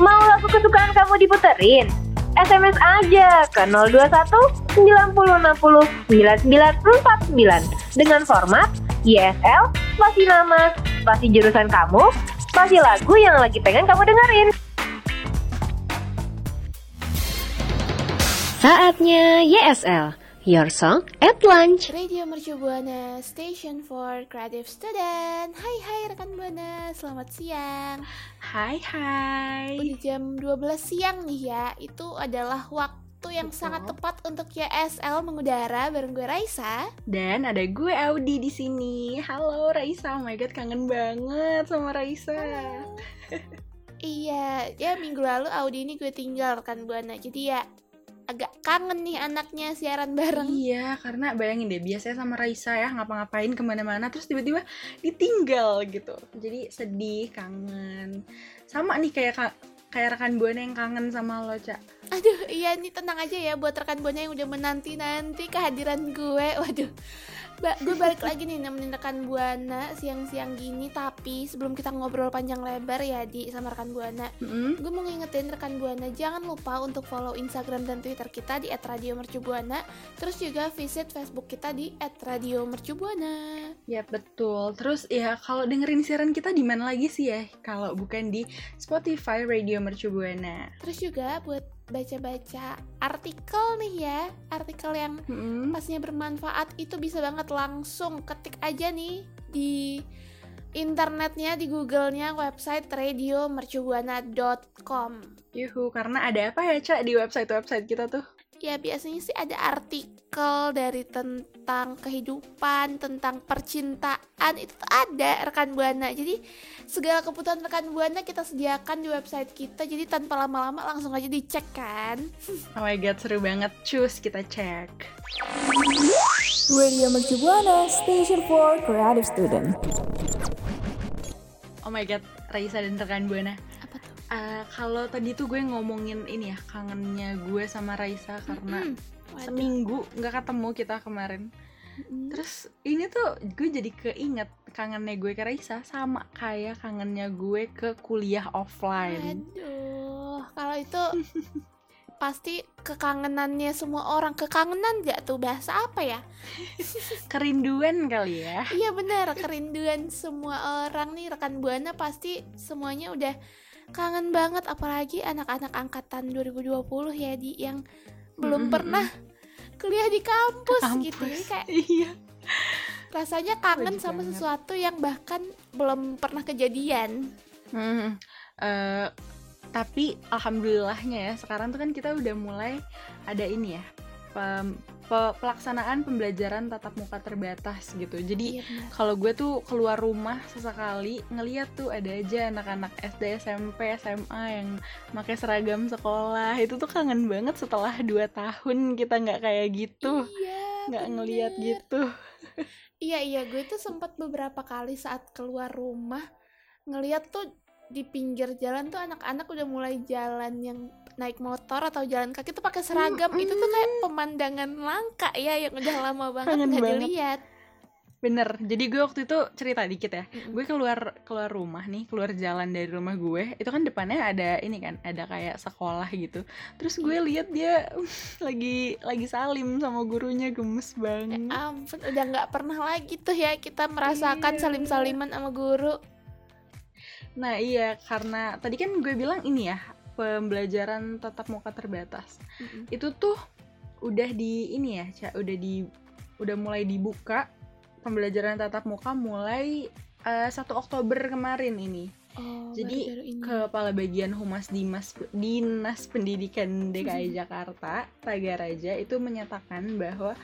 Mau lagu kesukaan kamu diputerin? SMS aja ke 021 90 60 9949 dengan format YSL, spasi nama, spasi jurusan kamu, spasi lagu yang lagi pengen kamu dengerin. Saatnya YSL, Your Song at Lunch. Radio Mercu Buana Station for Creative Student Hai hai rekan Buana, selamat siang Hai hai Udah jam 12 siang nih ya Itu adalah waktu yang Betul. sangat tepat untuk YSL mengudara bareng gue Raisa Dan ada gue Audi di sini. Halo Raisa, oh my god kangen banget sama Raisa. Iya, ya minggu lalu Audi ini gue tinggal rekan Buana Jadi ya agak kangen nih anaknya siaran bareng Iya, karena bayangin deh biasanya sama Raisa ya ngapa-ngapain ke mana-mana terus tiba-tiba ditinggal gitu. Jadi sedih, kangen. Sama nih kayak ka- kayak rekan buana yang kangen sama lo, Cak. Aduh, iya nih tenang aja ya buat rekan buana yang udah menanti-nanti kehadiran gue. Waduh, ba- gue balik lagi nih nemenin rekan buana siang-siang gini. Tapi sebelum kita ngobrol panjang lebar ya di sama rekan buana, Mm-mm. gue mau ngingetin rekan buana jangan lupa untuk follow Instagram dan Twitter kita di @radiomercubuana. Terus juga visit Facebook kita di @radiomercubuana. Ya betul. Terus ya kalau dengerin siaran kita di mana lagi sih ya? Kalau bukan di Spotify Radio Mercu Buana. Terus juga buat baca-baca artikel nih ya, artikel yang Mm-mm. pasnya bermanfaat itu bisa banget langsung ketik aja nih di internetnya di Google-nya website radiomercubuana.com. Yuhu, karena ada apa ya, Cak, di website-website kita tuh? Ya biasanya sih ada artikel dari tentang kehidupan, tentang percintaan itu tuh ada rekan buana. Jadi segala kebutuhan rekan buana kita sediakan di website kita. Jadi tanpa lama-lama langsung aja dicek kan. Oh my god, seru banget. Cus, kita cek. Radio Mercu Buana Station for Creative Student. Oh my god, Raisa dan rekan Buana. Eh, kalau tadi tuh gue ngomongin ini ya, kangennya gue sama Raisa karena Mm-mm. Waduh. seminggu nggak ketemu kita kemarin. Mm-mm. Terus ini tuh gue jadi keinget kangennya gue ke Raisa sama kayak kangennya gue ke kuliah offline. Aduh, kalau itu pasti kekangenannya semua orang. Kekangenan gak tuh bahasa apa ya? Kerinduan kali ya. Iya benar, kerinduan semua orang nih rekan Buana pasti semuanya udah kangen banget apalagi anak-anak angkatan 2020 ya di yang belum Mm-mm. pernah kuliah di kampus, gitu. Jadi Kampus. kayak Iya. rasanya kangen Wajib sama banget. sesuatu yang bahkan belum pernah kejadian. Hmm, eh, tapi alhamdulillahnya ya sekarang tuh kan kita udah mulai ada ini ya pem- pe- pelaksanaan pembelajaran tatap muka terbatas gitu. Jadi Iya kalau gue tuh keluar rumah sesekali ngeliat tuh ada aja anak-anak SD, SMP, SMA yang pakai seragam sekolah itu tuh kangen banget setelah 2 tahun kita nggak kayak gitu Iya, nggak ngeliat bener. gitu Iya iya gue tuh sempat beberapa kali saat keluar rumah ngeliat tuh di pinggir jalan tuh anak-anak udah mulai jalan yang naik motor atau jalan kaki tuh pakai seragam. Itu tuh kayak pemandangan langka. Ya yang udah lama banget nggak dilihat. Bener. Jadi gue waktu itu cerita dikit ya. Mm-mm. gue keluar keluar rumah nih keluar jalan dari rumah gue. Itu kan depannya ada ini kan ada kayak sekolah gitu. Terus gue lihat dia lagi lagi salim sama gurunya gemes Ya banget. ampun, udah nggak pernah lagi tuh ya kita merasakan Iya. salim-saliman sama guru. nah iya karena tadi kan gue bilang ini ya pembelajaran tatap muka terbatas Mm-mm. itu tuh udah di ini ya Ca, udah di udah mulai dibuka pembelajaran tatap muka mulai eh, 1 Oktober kemarin ini Oh, Jadi, ini. Kepala Bagian Humas Dimas Dinas Pendidikan DKI Jakarta, Tagaraja itu menyatakan bahwa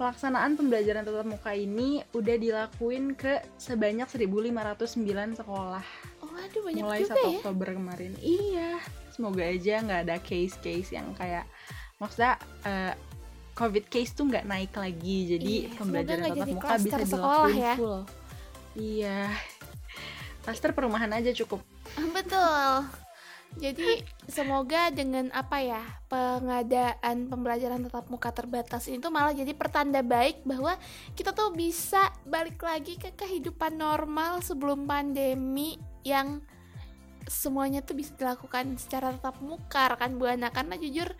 pelaksanaan pembelajaran tatap muka ini udah dilakuin ke sebanyak 1509 sekolah Oh, aduh banyak mulai 1 juga ya. Oktober kemarin. Iya, semoga aja nggak ada case-case yang kayak maksudnya eh, COVID case tuh nggak naik lagi, jadi Iya, pembelajaran tatap muka bisa sekolah dilakuin ya. full. Iya, klaster perumahan aja cukup. Betul. Jadi semoga dengan apa ya pengadaan pembelajaran tatap muka terbatas ini tuh malah jadi pertanda baik bahwa kita tuh bisa balik lagi ke kehidupan normal sebelum pandemi yang semuanya tuh bisa dilakukan secara tatap muka rekan buana karena jujur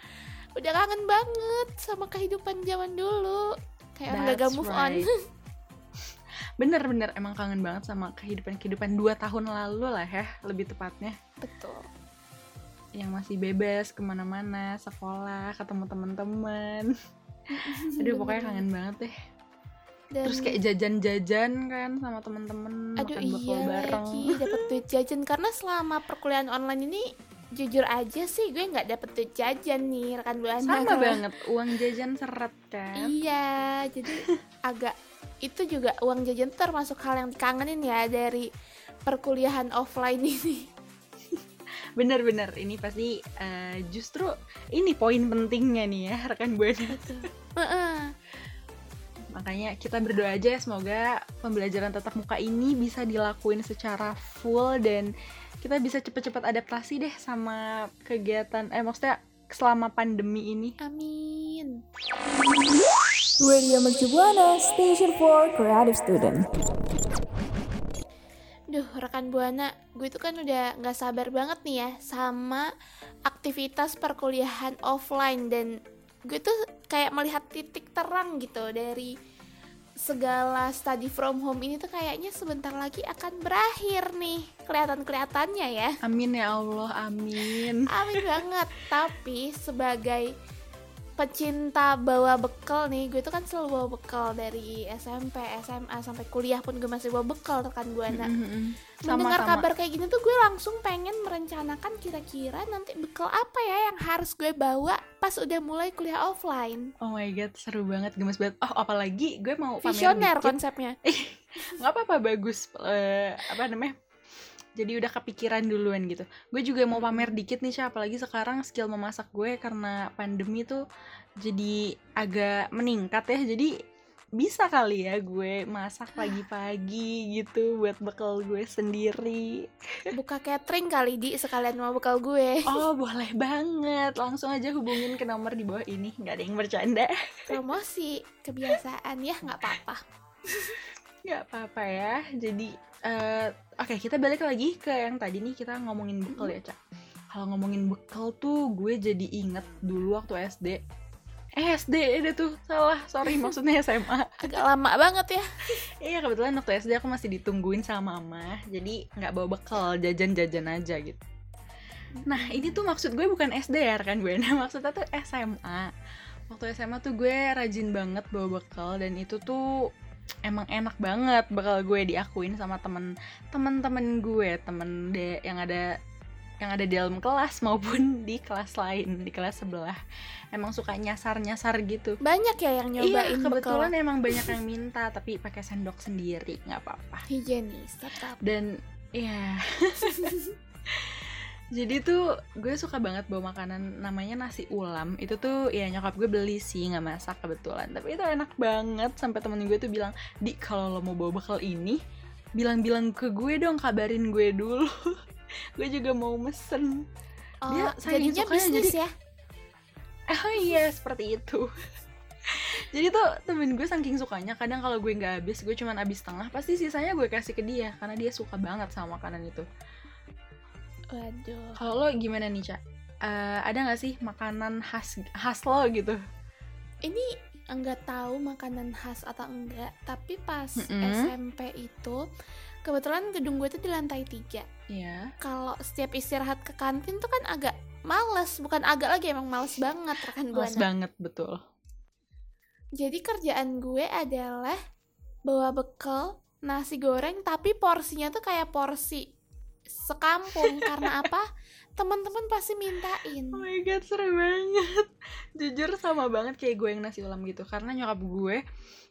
udah kangen banget sama kehidupan zaman dulu kayak orang gagal That's move on right. Bener-bener emang kangen banget sama kehidupan-kehidupan dua tahun lalu lah ya, lebih tepatnya. betul Yang masih bebas ke mana-mana, sekolah, ketemu teman-teman. Aduh pokoknya kangen banget deh. Dan- Terus kayak jajan-jajan kan sama temen-temen, Aduh makan iya bareng. lagi dapat duit jajan karena selama perkuliahan online ini jujur aja sih gue nggak dapet duit jajan nih rekan buana Sama Kalau- banget, uang jajan seret kan. Iya, jadi agak itu juga uang jajan termasuk hal yang dikangenin ya dari perkuliahan offline ini. Bener-bener, ini pasti eh, justru ini poin pentingnya nih ya rekan buana. Makanya kita berdoa aja ya, semoga pembelajaran tatap muka ini bisa dilakuin secara full dan kita bisa cepet-cepet adaptasi deh sama kegiatan eh maksudnya selama pandemi ini. Amin. Radio Mercu Buana, Station for Creative Student. Duh, rekan Buana, gue tuh kan udah nggak sabar banget nih ya sama aktivitas perkuliahan offline dan gue tuh kayak melihat titik terang gitu dari segala study from home ini tuh kayaknya sebentar lagi akan berakhir nih kelihatan-kelihatannya ya. Amin ya Allah, amin. Amin banget. Tapi sebagai pecinta bawa bekal nih, gue tuh kan selalu bawa bekal dari SMP, SMA sampai kuliah pun gue masih bawa bekal rekan Buana. Mm-mm. Mendengar Sama-sama. kabar kayak gini tuh gue langsung pengen merencanakan kira-kira nanti bekal apa ya yang harus gue bawa pas udah mulai kuliah offline. Oh my god, seru banget, gemes banget. Oh, apalagi gue mau Visioner konsepnya. nggak apa-apa bagus eh, apa namanya jadi udah kepikiran duluan gitu. Gue juga mau pamer dikit nih Sya apalagi sekarang skill memasak gue karena pandemi tuh jadi agak meningkat ya. Jadi bisa kali ya gue masak pagi-pagi gitu buat bekal gue sendiri. Buka catering kali di sekalian mau bekal gue. oh boleh banget. Langsung aja hubungin ke nomor di bawah ini. Nggak ada yang bercanda. Promosi kebiasaan ya nggak apa-apa. nggak apa-apa ya. Jadi eh, oke kita balik lagi ke yang tadi nih kita ngomongin bekal ya cak. Kalau ngomongin bekal tuh gue jadi inget dulu waktu SD eh SD ada tuh. Salah sorry maksudnya SMA Agak lama banget ya. iya kebetulan waktu SD aku masih ditungguin sama mama jadi nggak bawa bekal jajan-jajan aja gitu. Nah ini tuh maksud gue bukan SD ya kan gue nah maksudnya tuh SMA waktu SMA tuh gue rajin banget bawa bekal dan itu tuh emang enak banget bakal gue diakuin sama temen temen-temen gue temen de yang ada yang ada di dalam kelas maupun di kelas lain di kelas sebelah. Emang suka nyasar nyasar gitu. Banyak ya yang iya nyobain kebetulan bekal emang banyak yang minta tapi pakai sendok sendiri nggak apa-apa. Higienis tetap. dan ya jadi tuh gue suka banget bawa makanan namanya nasi ulam. Itu tuh ya nyokap gue beli sih nggak masak kebetulan. Tapi itu enak banget sampai temen gue tuh bilang di kalau lo mau bawa bekal ini bilang-bilang ke gue dong kabarin gue dulu. Gue juga mau mesen. Oh, Dia saking jadinya sukanya bisnis jadi- ya. oh iya seperti itu. Jadi tuh temen gue saking sukanya kadang kalau gue nggak habis gue cuman habis setengah pasti sisanya gue kasih ke dia karena dia suka banget sama makanan itu Waduh. kalau lo gimana nih cak Eh, ada nggak sih makanan khas khas lo gitu Ini enggak tahu makanan khas atau enggak, tapi pas Mm-mm. SMP itu kebetulan gedung gue tuh di lantai tiga. Iya Kalau setiap istirahat ke kantin tuh kan agak males, bukan agak lagi emang males banget rekan Males buana. banget betul Jadi kerjaan gue adalah bawa bekal nasi goreng tapi porsinya tuh kayak porsi sekampung karena apa? Teman-teman pasti mintain. Oh my god, seru banget. Jujur sama banget kayak gue yang nasi ulam gitu. Karena nyokap gue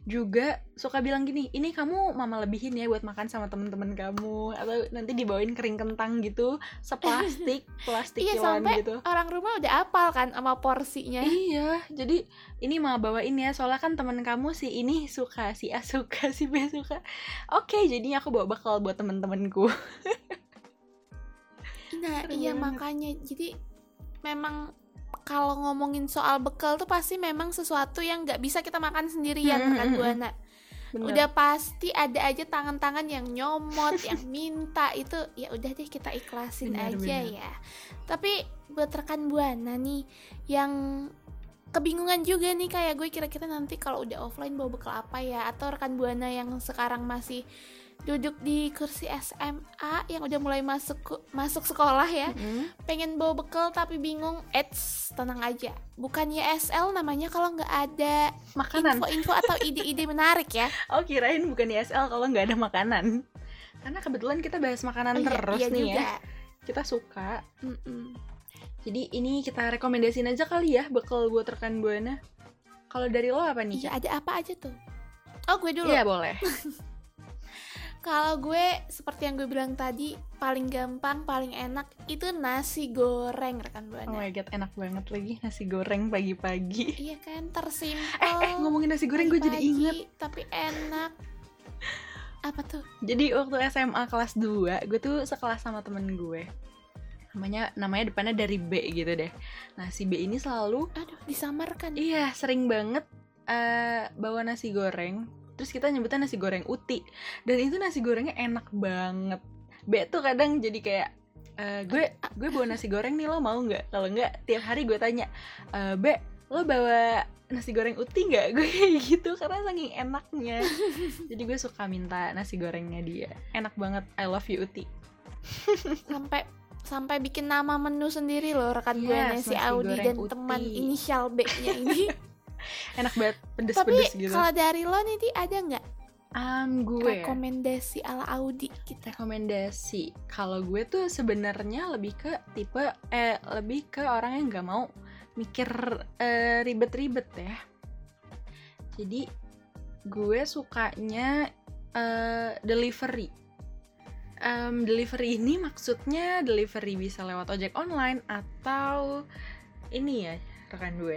juga suka bilang gini, ini kamu mama lebihin ya buat makan sama temen-temen kamu. Atau nanti dibawain kering kentang gitu, seplastik, plastik Iya sampai gitu. orang rumah udah apal kan sama porsinya. Iya, jadi ini mama bawain ya, soalnya kan temen kamu si ini suka, si A suka, si B suka. Oke, jadinya aku bawa bekal buat temen-temenku. Nah, iya banget. makanya jadi memang kalau ngomongin soal bekal tuh pasti memang sesuatu yang nggak bisa kita makan sendirian Hmm, kan hmm, Buana. Bener. Udah pasti ada aja tangan-tangan yang nyomot, yang minta itu ya udah deh kita ikhlasin Benar, aja benar. ya. Tapi buat rekan Buana nih yang kebingungan juga nih kayak gue kira-kira nanti kalau udah offline bawa bekal apa ya atau rekan Buana yang sekarang masih duduk di kursi SMA yang udah mulai masuk masuk sekolah ya Mm-mm. pengen bawa bekal tapi bingung eits tenang aja bukan YSL namanya kalau nggak ada Makanan. info-info atau ide-ide menarik ya Oh kirain bukan ISL kalau nggak ada makanan. Karena kebetulan kita bahas makanan Oh, iya, terus iya nih juga. ya. Kita suka. Mm-mm. Jadi ini kita rekomendasiin aja kali ya bekal buat rekan buana. Kalau dari lo apa nih? iya ada apa aja tuh oh gue dulu Iya boleh. kalau gue seperti yang gue bilang tadi paling gampang paling enak itu nasi goreng rekan Oh buana my god enak banget lagi nasi goreng pagi-pagi. iya kan tersimpel Eh eh ngomongin nasi goreng gue jadi inget. tapi enak apa tuh Jadi waktu SMA kelas 2 gue tuh sekelas sama temen gue. Namanya namanya depannya dari B gitu deh. Nah si B ini selalu aduh disamarkan Iya, sering banget eh bawa nasi goreng. Terus kita nyebutnya nasi goreng uti. Dan itu nasi gorengnya enak banget. B tuh kadang jadi kayak eh, gue gue bawa nasi goreng nih lo mau nggak? Kalau nggak tiap hari gue tanya, "Eh, B lo bawa nasi goreng uti nggak? Gue kayak gitu karena saking enaknya. jadi gue suka minta nasi gorengnya dia. Enak banget. I love you uti. sampai sampai bikin nama menu sendiri loh rekan gue Yes, si nasi Audi dan uti. teman inisial B-nya ini. Enak banget, Tapi pedes-pedes gitu. kalau dari lo nih Di, ada nggak Um, gue rekomendasi ala Audi kita? rekomendasi. Kalau gue tuh sebenarnya lebih ke tipe eh lebih ke orang yang nggak mau mikir eh, ribet-ribet ya. Jadi gue sukanya eh, delivery. Em, delivery ini maksudnya delivery bisa lewat ojek online atau ini ya rekan gue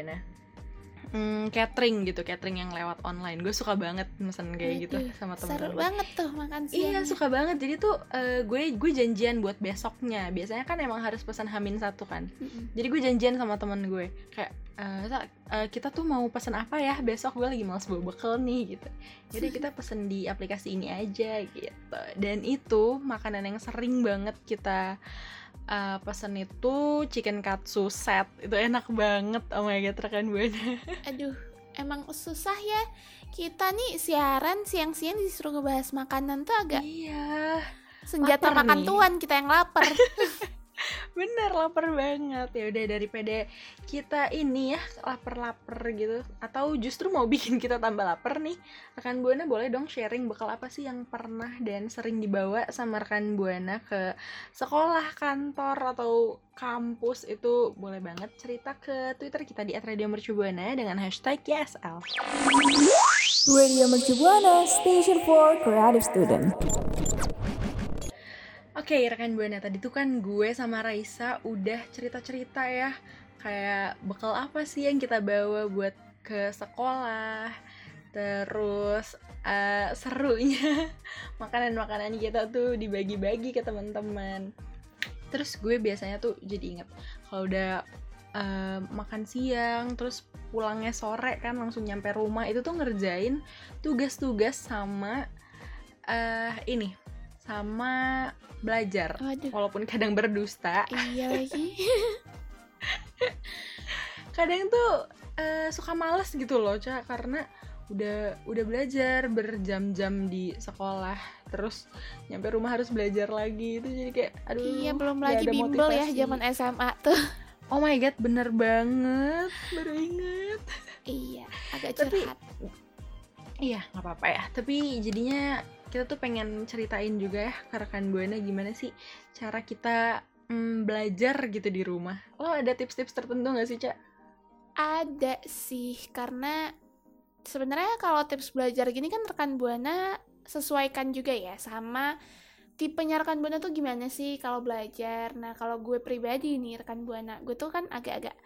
Hmm, catering gitu catering yang lewat online. Gue suka banget mesen kayak gitu sama Seru temen-temen banget tuh makan siang. Iya suka banget. Jadi tuh eh, gue gue janjian buat besoknya. Biasanya kan emang harus pesan hamin satu kan. Jadi gue janjian sama temen gue. Kayak eh, "Sa, eh, kita tuh mau pesan apa ya? Besok gue lagi males bawa bekal nih gitu. Jadi kita pesen di aplikasi ini aja gitu. Dan itu makanan yang sering banget kita eh, pesen itu chicken katsu set itu enak banget oh my god rekan buana Aduh, emang susah ya. Kita nih siaran siang-siang disuruh ngebahas makanan tuh agak iya senjata lapar makan nih. tuan kita yang lapar. Bener lapar banget. Ya udah daripada kita ini ya lapar-lapar gitu atau justru mau bikin kita tambah lapar nih rekan buana boleh dong sharing bekal apa sih yang pernah dan sering dibawa sama rekan buana ke sekolah kantor atau kampus. Itu boleh banget cerita ke twitter kita di @radiomercubuana dengan hashtag YSL Radio Mercubuana Station for Creative Student. Oke rekan buana tadi tuh kan gue sama Raisa udah cerita-cerita ya kayak bekal apa sih yang kita bawa buat ke sekolah terus eh, serunya makanan-makanan kita tuh dibagi-bagi ke teman-teman. Terus gue biasanya tuh jadi inget kalau udah eh, makan siang terus pulangnya sore kan langsung nyampe rumah itu tuh ngerjain tugas-tugas sama eh ini sama belajar Waduh. walaupun kadang berdusta Iya lagi. kadang tuh eh, suka males gitu loh cak karena udah udah belajar berjam-jam di sekolah terus nyampe rumah harus belajar lagi itu jadi kayak aduh Iya belum lagi ada bimbel ya motivasi. zaman SMA tuh. oh my god bener banget baru inget Iya, agak Tapi- curhat. iya nggak apa-apa ya tapi jadinya kita tuh pengen ceritain juga ya ke rekan buana gimana sih cara kita mm, belajar gitu di rumah. Lo ada tips-tips tertentu nggak sih cak Ada sih karena sebenarnya kalau tips belajar gini kan rekan buana sesuaikan juga ya sama tipenya rekan buana tuh gimana sih kalau belajar. Nah kalau gue pribadi nih rekan buana, gue tuh kan agak-agak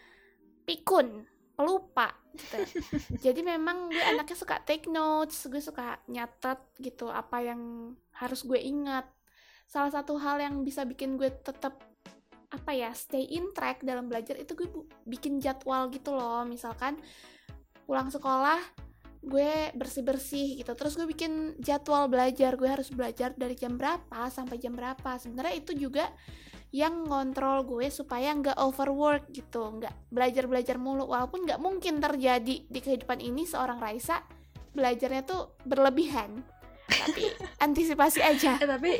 pikun, pelupa gitu. Jadi memang gue anaknya suka take notes, gue suka nyatet gitu apa yang harus gue ingat. Salah satu hal yang bisa bikin gue tetap apa ya stay in track dalam belajar itu gue bu- bikin jadwal gitu loh misalkan pulang sekolah gue bersih bersih gitu terus gue bikin jadwal belajar gue harus belajar dari jam berapa sampai jam berapa sebenarnya itu juga yang ngontrol gue supaya nggak overwork gitu nggak belajar belajar mulu. Walaupun nggak mungkin terjadi di kehidupan ini seorang Raisa belajarnya tuh berlebihan. Tapi antisipasi aja. Eh tapi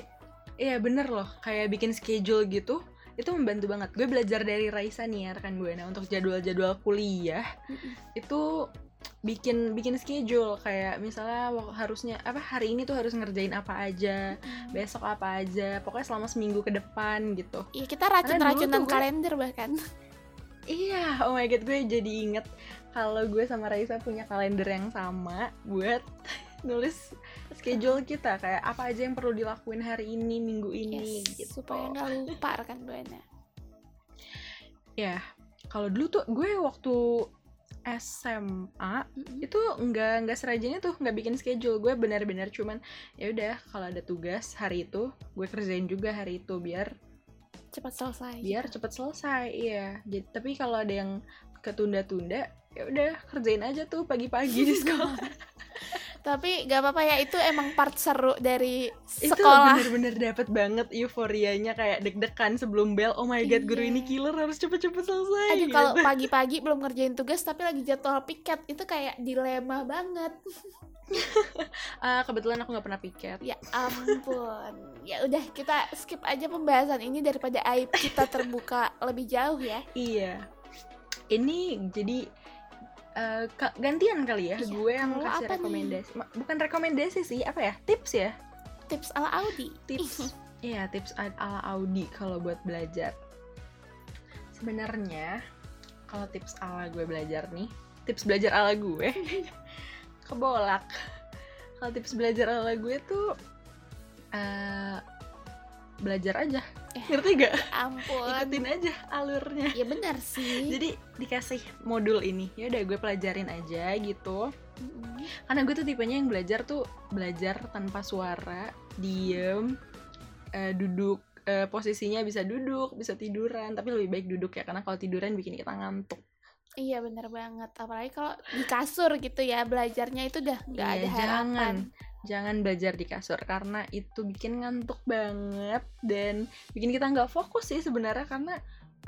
iya bener loh. Kayak bikin schedule gitu itu membantu banget. Gue belajar dari Raisa nih ya rekan gue. Nah untuk jadwal-jadwal kuliah itu bikin bikin schedule. Kayak misalnya harusnya apa hari ini tuh harus ngerjain apa aja, besok apa aja, pokoknya selama seminggu ke depan gitu. Iya kita racun racunan tuh gue- kalender bahkan. Iya, oh my god gue jadi inget kalau gue sama Raisa punya kalender yang sama buat nulis schedule kita. Kayak apa aja yang perlu dilakuin hari ini minggu ini Yes, gitu. supaya nggak lupa rekan buana Ya, kalau dulu tuh gue waktu SMA Mm-mm. itu nggak nggak serajanya tuh nggak bikin schedule. Gue benar-benar cuman ya udah kalau ada tugas hari itu gue kerjain juga hari itu biar cepat selesai biar cepet selesai iya. Jadi tapi kalau ada yang ketunda-tunda ya udah kerjain aja tuh pagi-pagi di sekolah tapi gak apa-apa ya itu emang part seru dari itu sekolah. bener-bener dapet banget euforianya kayak deg-degan sebelum bel oh my god guru Iya. ini killer harus cepet-cepet selesai aduh gitu. kalau pagi-pagi belum ngerjain tugas tapi lagi jadwal piket itu kayak dilema banget. Ah, kebetulan aku nggak pernah piket. Ya ampun. Ya udah kita skip aja pembahasan ini daripada aib kita terbuka lebih jauh ya. Iya. Ini jadi ka- gantian kali ya Iya, gue yang kalau kasih nih? rekomendasi. Ma- bukan rekomendasi sih apa ya? Tips ya? Tips ala Audi. Tips. Iya tips ala Audi kalau buat belajar. Sebenarnya kalau tips ala gue belajar nih tips belajar ala gue kebolak. Kalau tips belajar ala gue tuh eh, belajar aja. Eh. ngerti gak ampun. Ikutin aja alurnya. Ya benar sih. Jadi dikasih modul ini. Ya udah gue pelajarin aja gitu. Mm-mm. karena gue tuh tipenya yang belajar tuh belajar tanpa suara diem eh, duduk eh, posisinya bisa duduk bisa tiduran. Tapi lebih baik duduk ya karena kalau tiduran bikin kita ngantuk. Iya bener banget. Apalagi kalau di kasur gitu ya Belajarnya itu udah nggak Iya, ada harapan. jangan jangan belajar di kasur karena itu bikin ngantuk banget dan bikin kita nggak fokus sih sebenarnya karena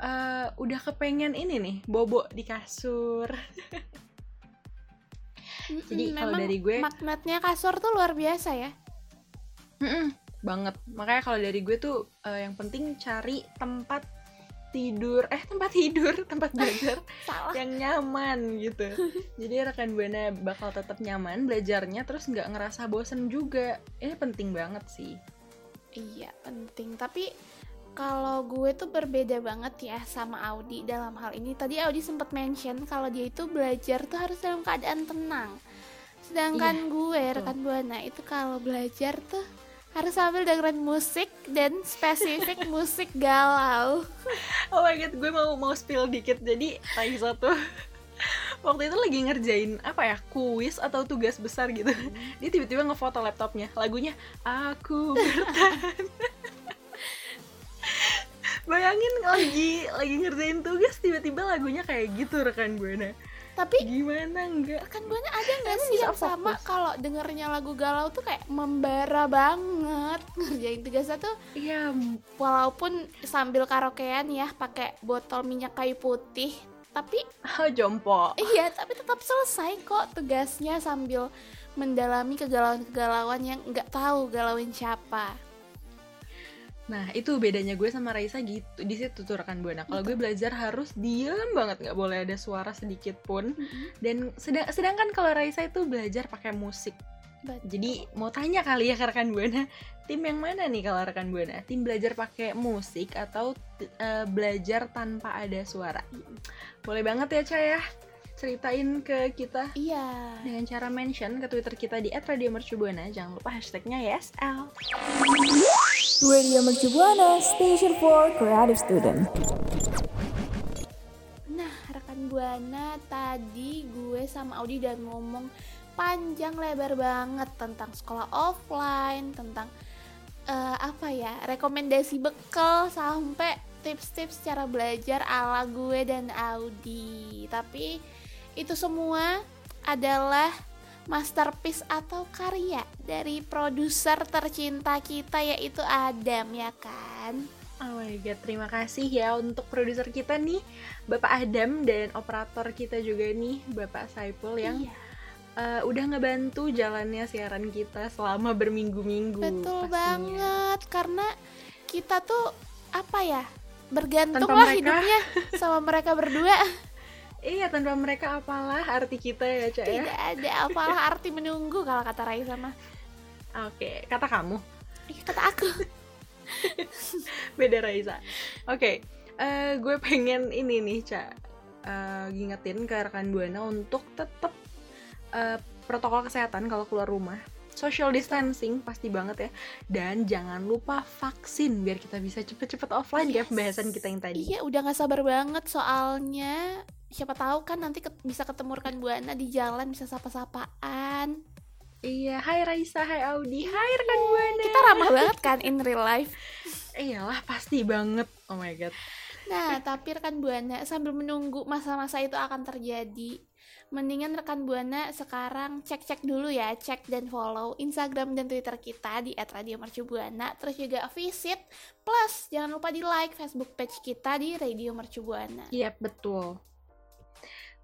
eh, udah kepengen ini nih bobo di kasur. Jadi kalau dari gue- Magnetnya kasur tuh luar biasa ya. Mm-mm, banget. Makanya kalau dari gue tuh eh, yang penting cari tempat tidur eh tempat tidur tempat belajar yang nyaman gitu. Jadi rekan buana bakal tetap nyaman belajarnya terus nggak ngerasa bosen juga. Ini penting banget sih. Iya penting. Tapi kalau gue tuh berbeda banget ya sama Audi dalam hal ini. Tadi Audi sempat mention kalau dia itu belajar tuh harus dalam keadaan tenang. Sedangkan gue betul. rekan Buana itu kalau belajar tuh harus sambil dengerin musik dan spesifik musik galau. Oh my god gue mau mau spill dikit. Jadi lagi satu waktu itu lagi ngerjain apa ya kuis atau tugas besar gitu. Dia tiba-tiba ngefoto laptopnya. Lagunya aku bertahan. Bayangin lagi lagi ngerjain tugas tiba-tiba lagunya kayak gitu rekan buana Tapi Gimana enggak? rekan buana ada nggak sih yang sama kalau dengernya lagu galau tuh kayak membara banget ngerjain tugasnya tuh Iya, walaupun sambil karaokean ya pakai botol minyak kayu putih tapi jompo. iya tapi tetap selesai kok tugasnya sambil mendalami kegalauan-kegalauan yang nggak tahu galauin siapa Nah, itu bedanya gue sama Raisa gitu. Di situ tuh rekan Buana. Kalau gue belajar harus diam banget, nggak boleh ada suara sedikit pun. Dan sedang, sedangkan kalau Raisa itu belajar pakai musik. Betul. Jadi mau tanya kali ya ke rekan Buana, tim yang mana nih kalau rekan Buana? Tim belajar pakai musik atau eh, belajar tanpa ada suara? Boleh banget ya, Ca ya. Ceritain ke kita iya dengan cara mention ke Twitter kita di @radiomercubuana. Jangan lupa hashtagnya YSL. Radio Mercu Buana, Station for Creative Student. Nah, rekan Buana tadi gue sama Audi udah ngomong panjang lebar banget tentang sekolah offline, tentang eh, apa ya, rekomendasi bekal sampai tips-tips cara belajar ala gue dan Audi. Tapi itu semua adalah masterpiece atau karya dari produser tercinta kita yaitu Adam ya kan? Oh my god, terima kasih ya untuk produser kita nih, Bapak Adam dan operator kita juga nih, Bapak Saipul yang Iya. eh, udah ngebantu jalannya siaran kita selama berminggu-minggu. Betul pastinya. banget karena kita tuh apa ya bergantung Tanpa lah mereka. hidupnya sama mereka berdua Iya, tanpa mereka apalah arti kita ya, Cak ya. tidak ada apalah arti menunggu kalau kata Raisa mah Oke, kata kamu, Ih, kata aku beda Raisa. Oke, eh, gue pengen ini nih, Cak. eh, ngingetin ke rekan Buana untuk tetap eh, protokol kesehatan kalau keluar rumah. Social distancing pasti banget ya. Dan jangan lupa vaksin biar kita bisa cepet-cepet offline Yes. pembahasan kita yang tadi. iya udah nggak sabar banget soalnya siapa tahu kan nanti ket- bisa ketemu rekan buana di jalan bisa sapa-sapaan Iya, hai Raisa, hai Audi, hai rekan Buana. kita ramah banget kan in real life Iyalah, pasti banget. Oh my god. Nah, tapi rekan Buana sambil menunggu masa-masa itu akan terjadi, mendingan rekan Buana sekarang cek-cek dulu ya, cek dan follow Instagram dan Twitter kita di @radiomercubuana, terus juga visit plus jangan lupa di like Facebook page kita di Radio Mercubuana. Iya, betul.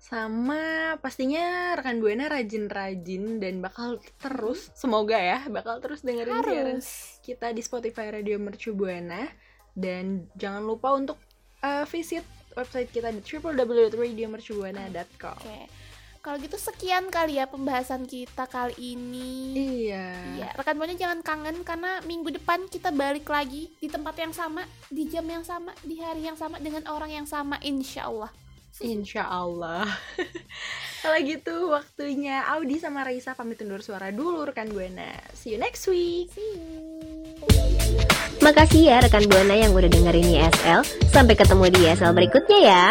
Sama pastinya rekan Buana rajin-rajin dan bakal terus, semoga ya, bakal terus dengerin siaran Harus. kita di Spotify Radio Mercu Buana dan jangan lupa untuk uh, visit website kita di www.radiomercubuana.com. Oke. Kalau gitu sekian kali ya pembahasan kita kali ini. Iya. Iya, rekan Buana jangan kangen karena minggu depan kita balik lagi di tempat yang sama, di jam yang sama, di hari yang sama dengan orang yang sama insya Allah. Insya Allah. Kalau gitu waktunya Audi sama Raisa pamit undur suara dulu rekan Buana. See you next week. Makasih ya rekan Buana yang udah dengerin YSL. Sampai ketemu di YSL berikutnya ya.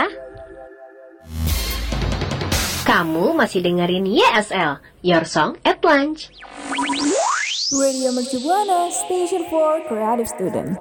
Kamu masih dengerin YSL, Your Song at Lunch. Radio Mercu Buana, Station for Creative Student.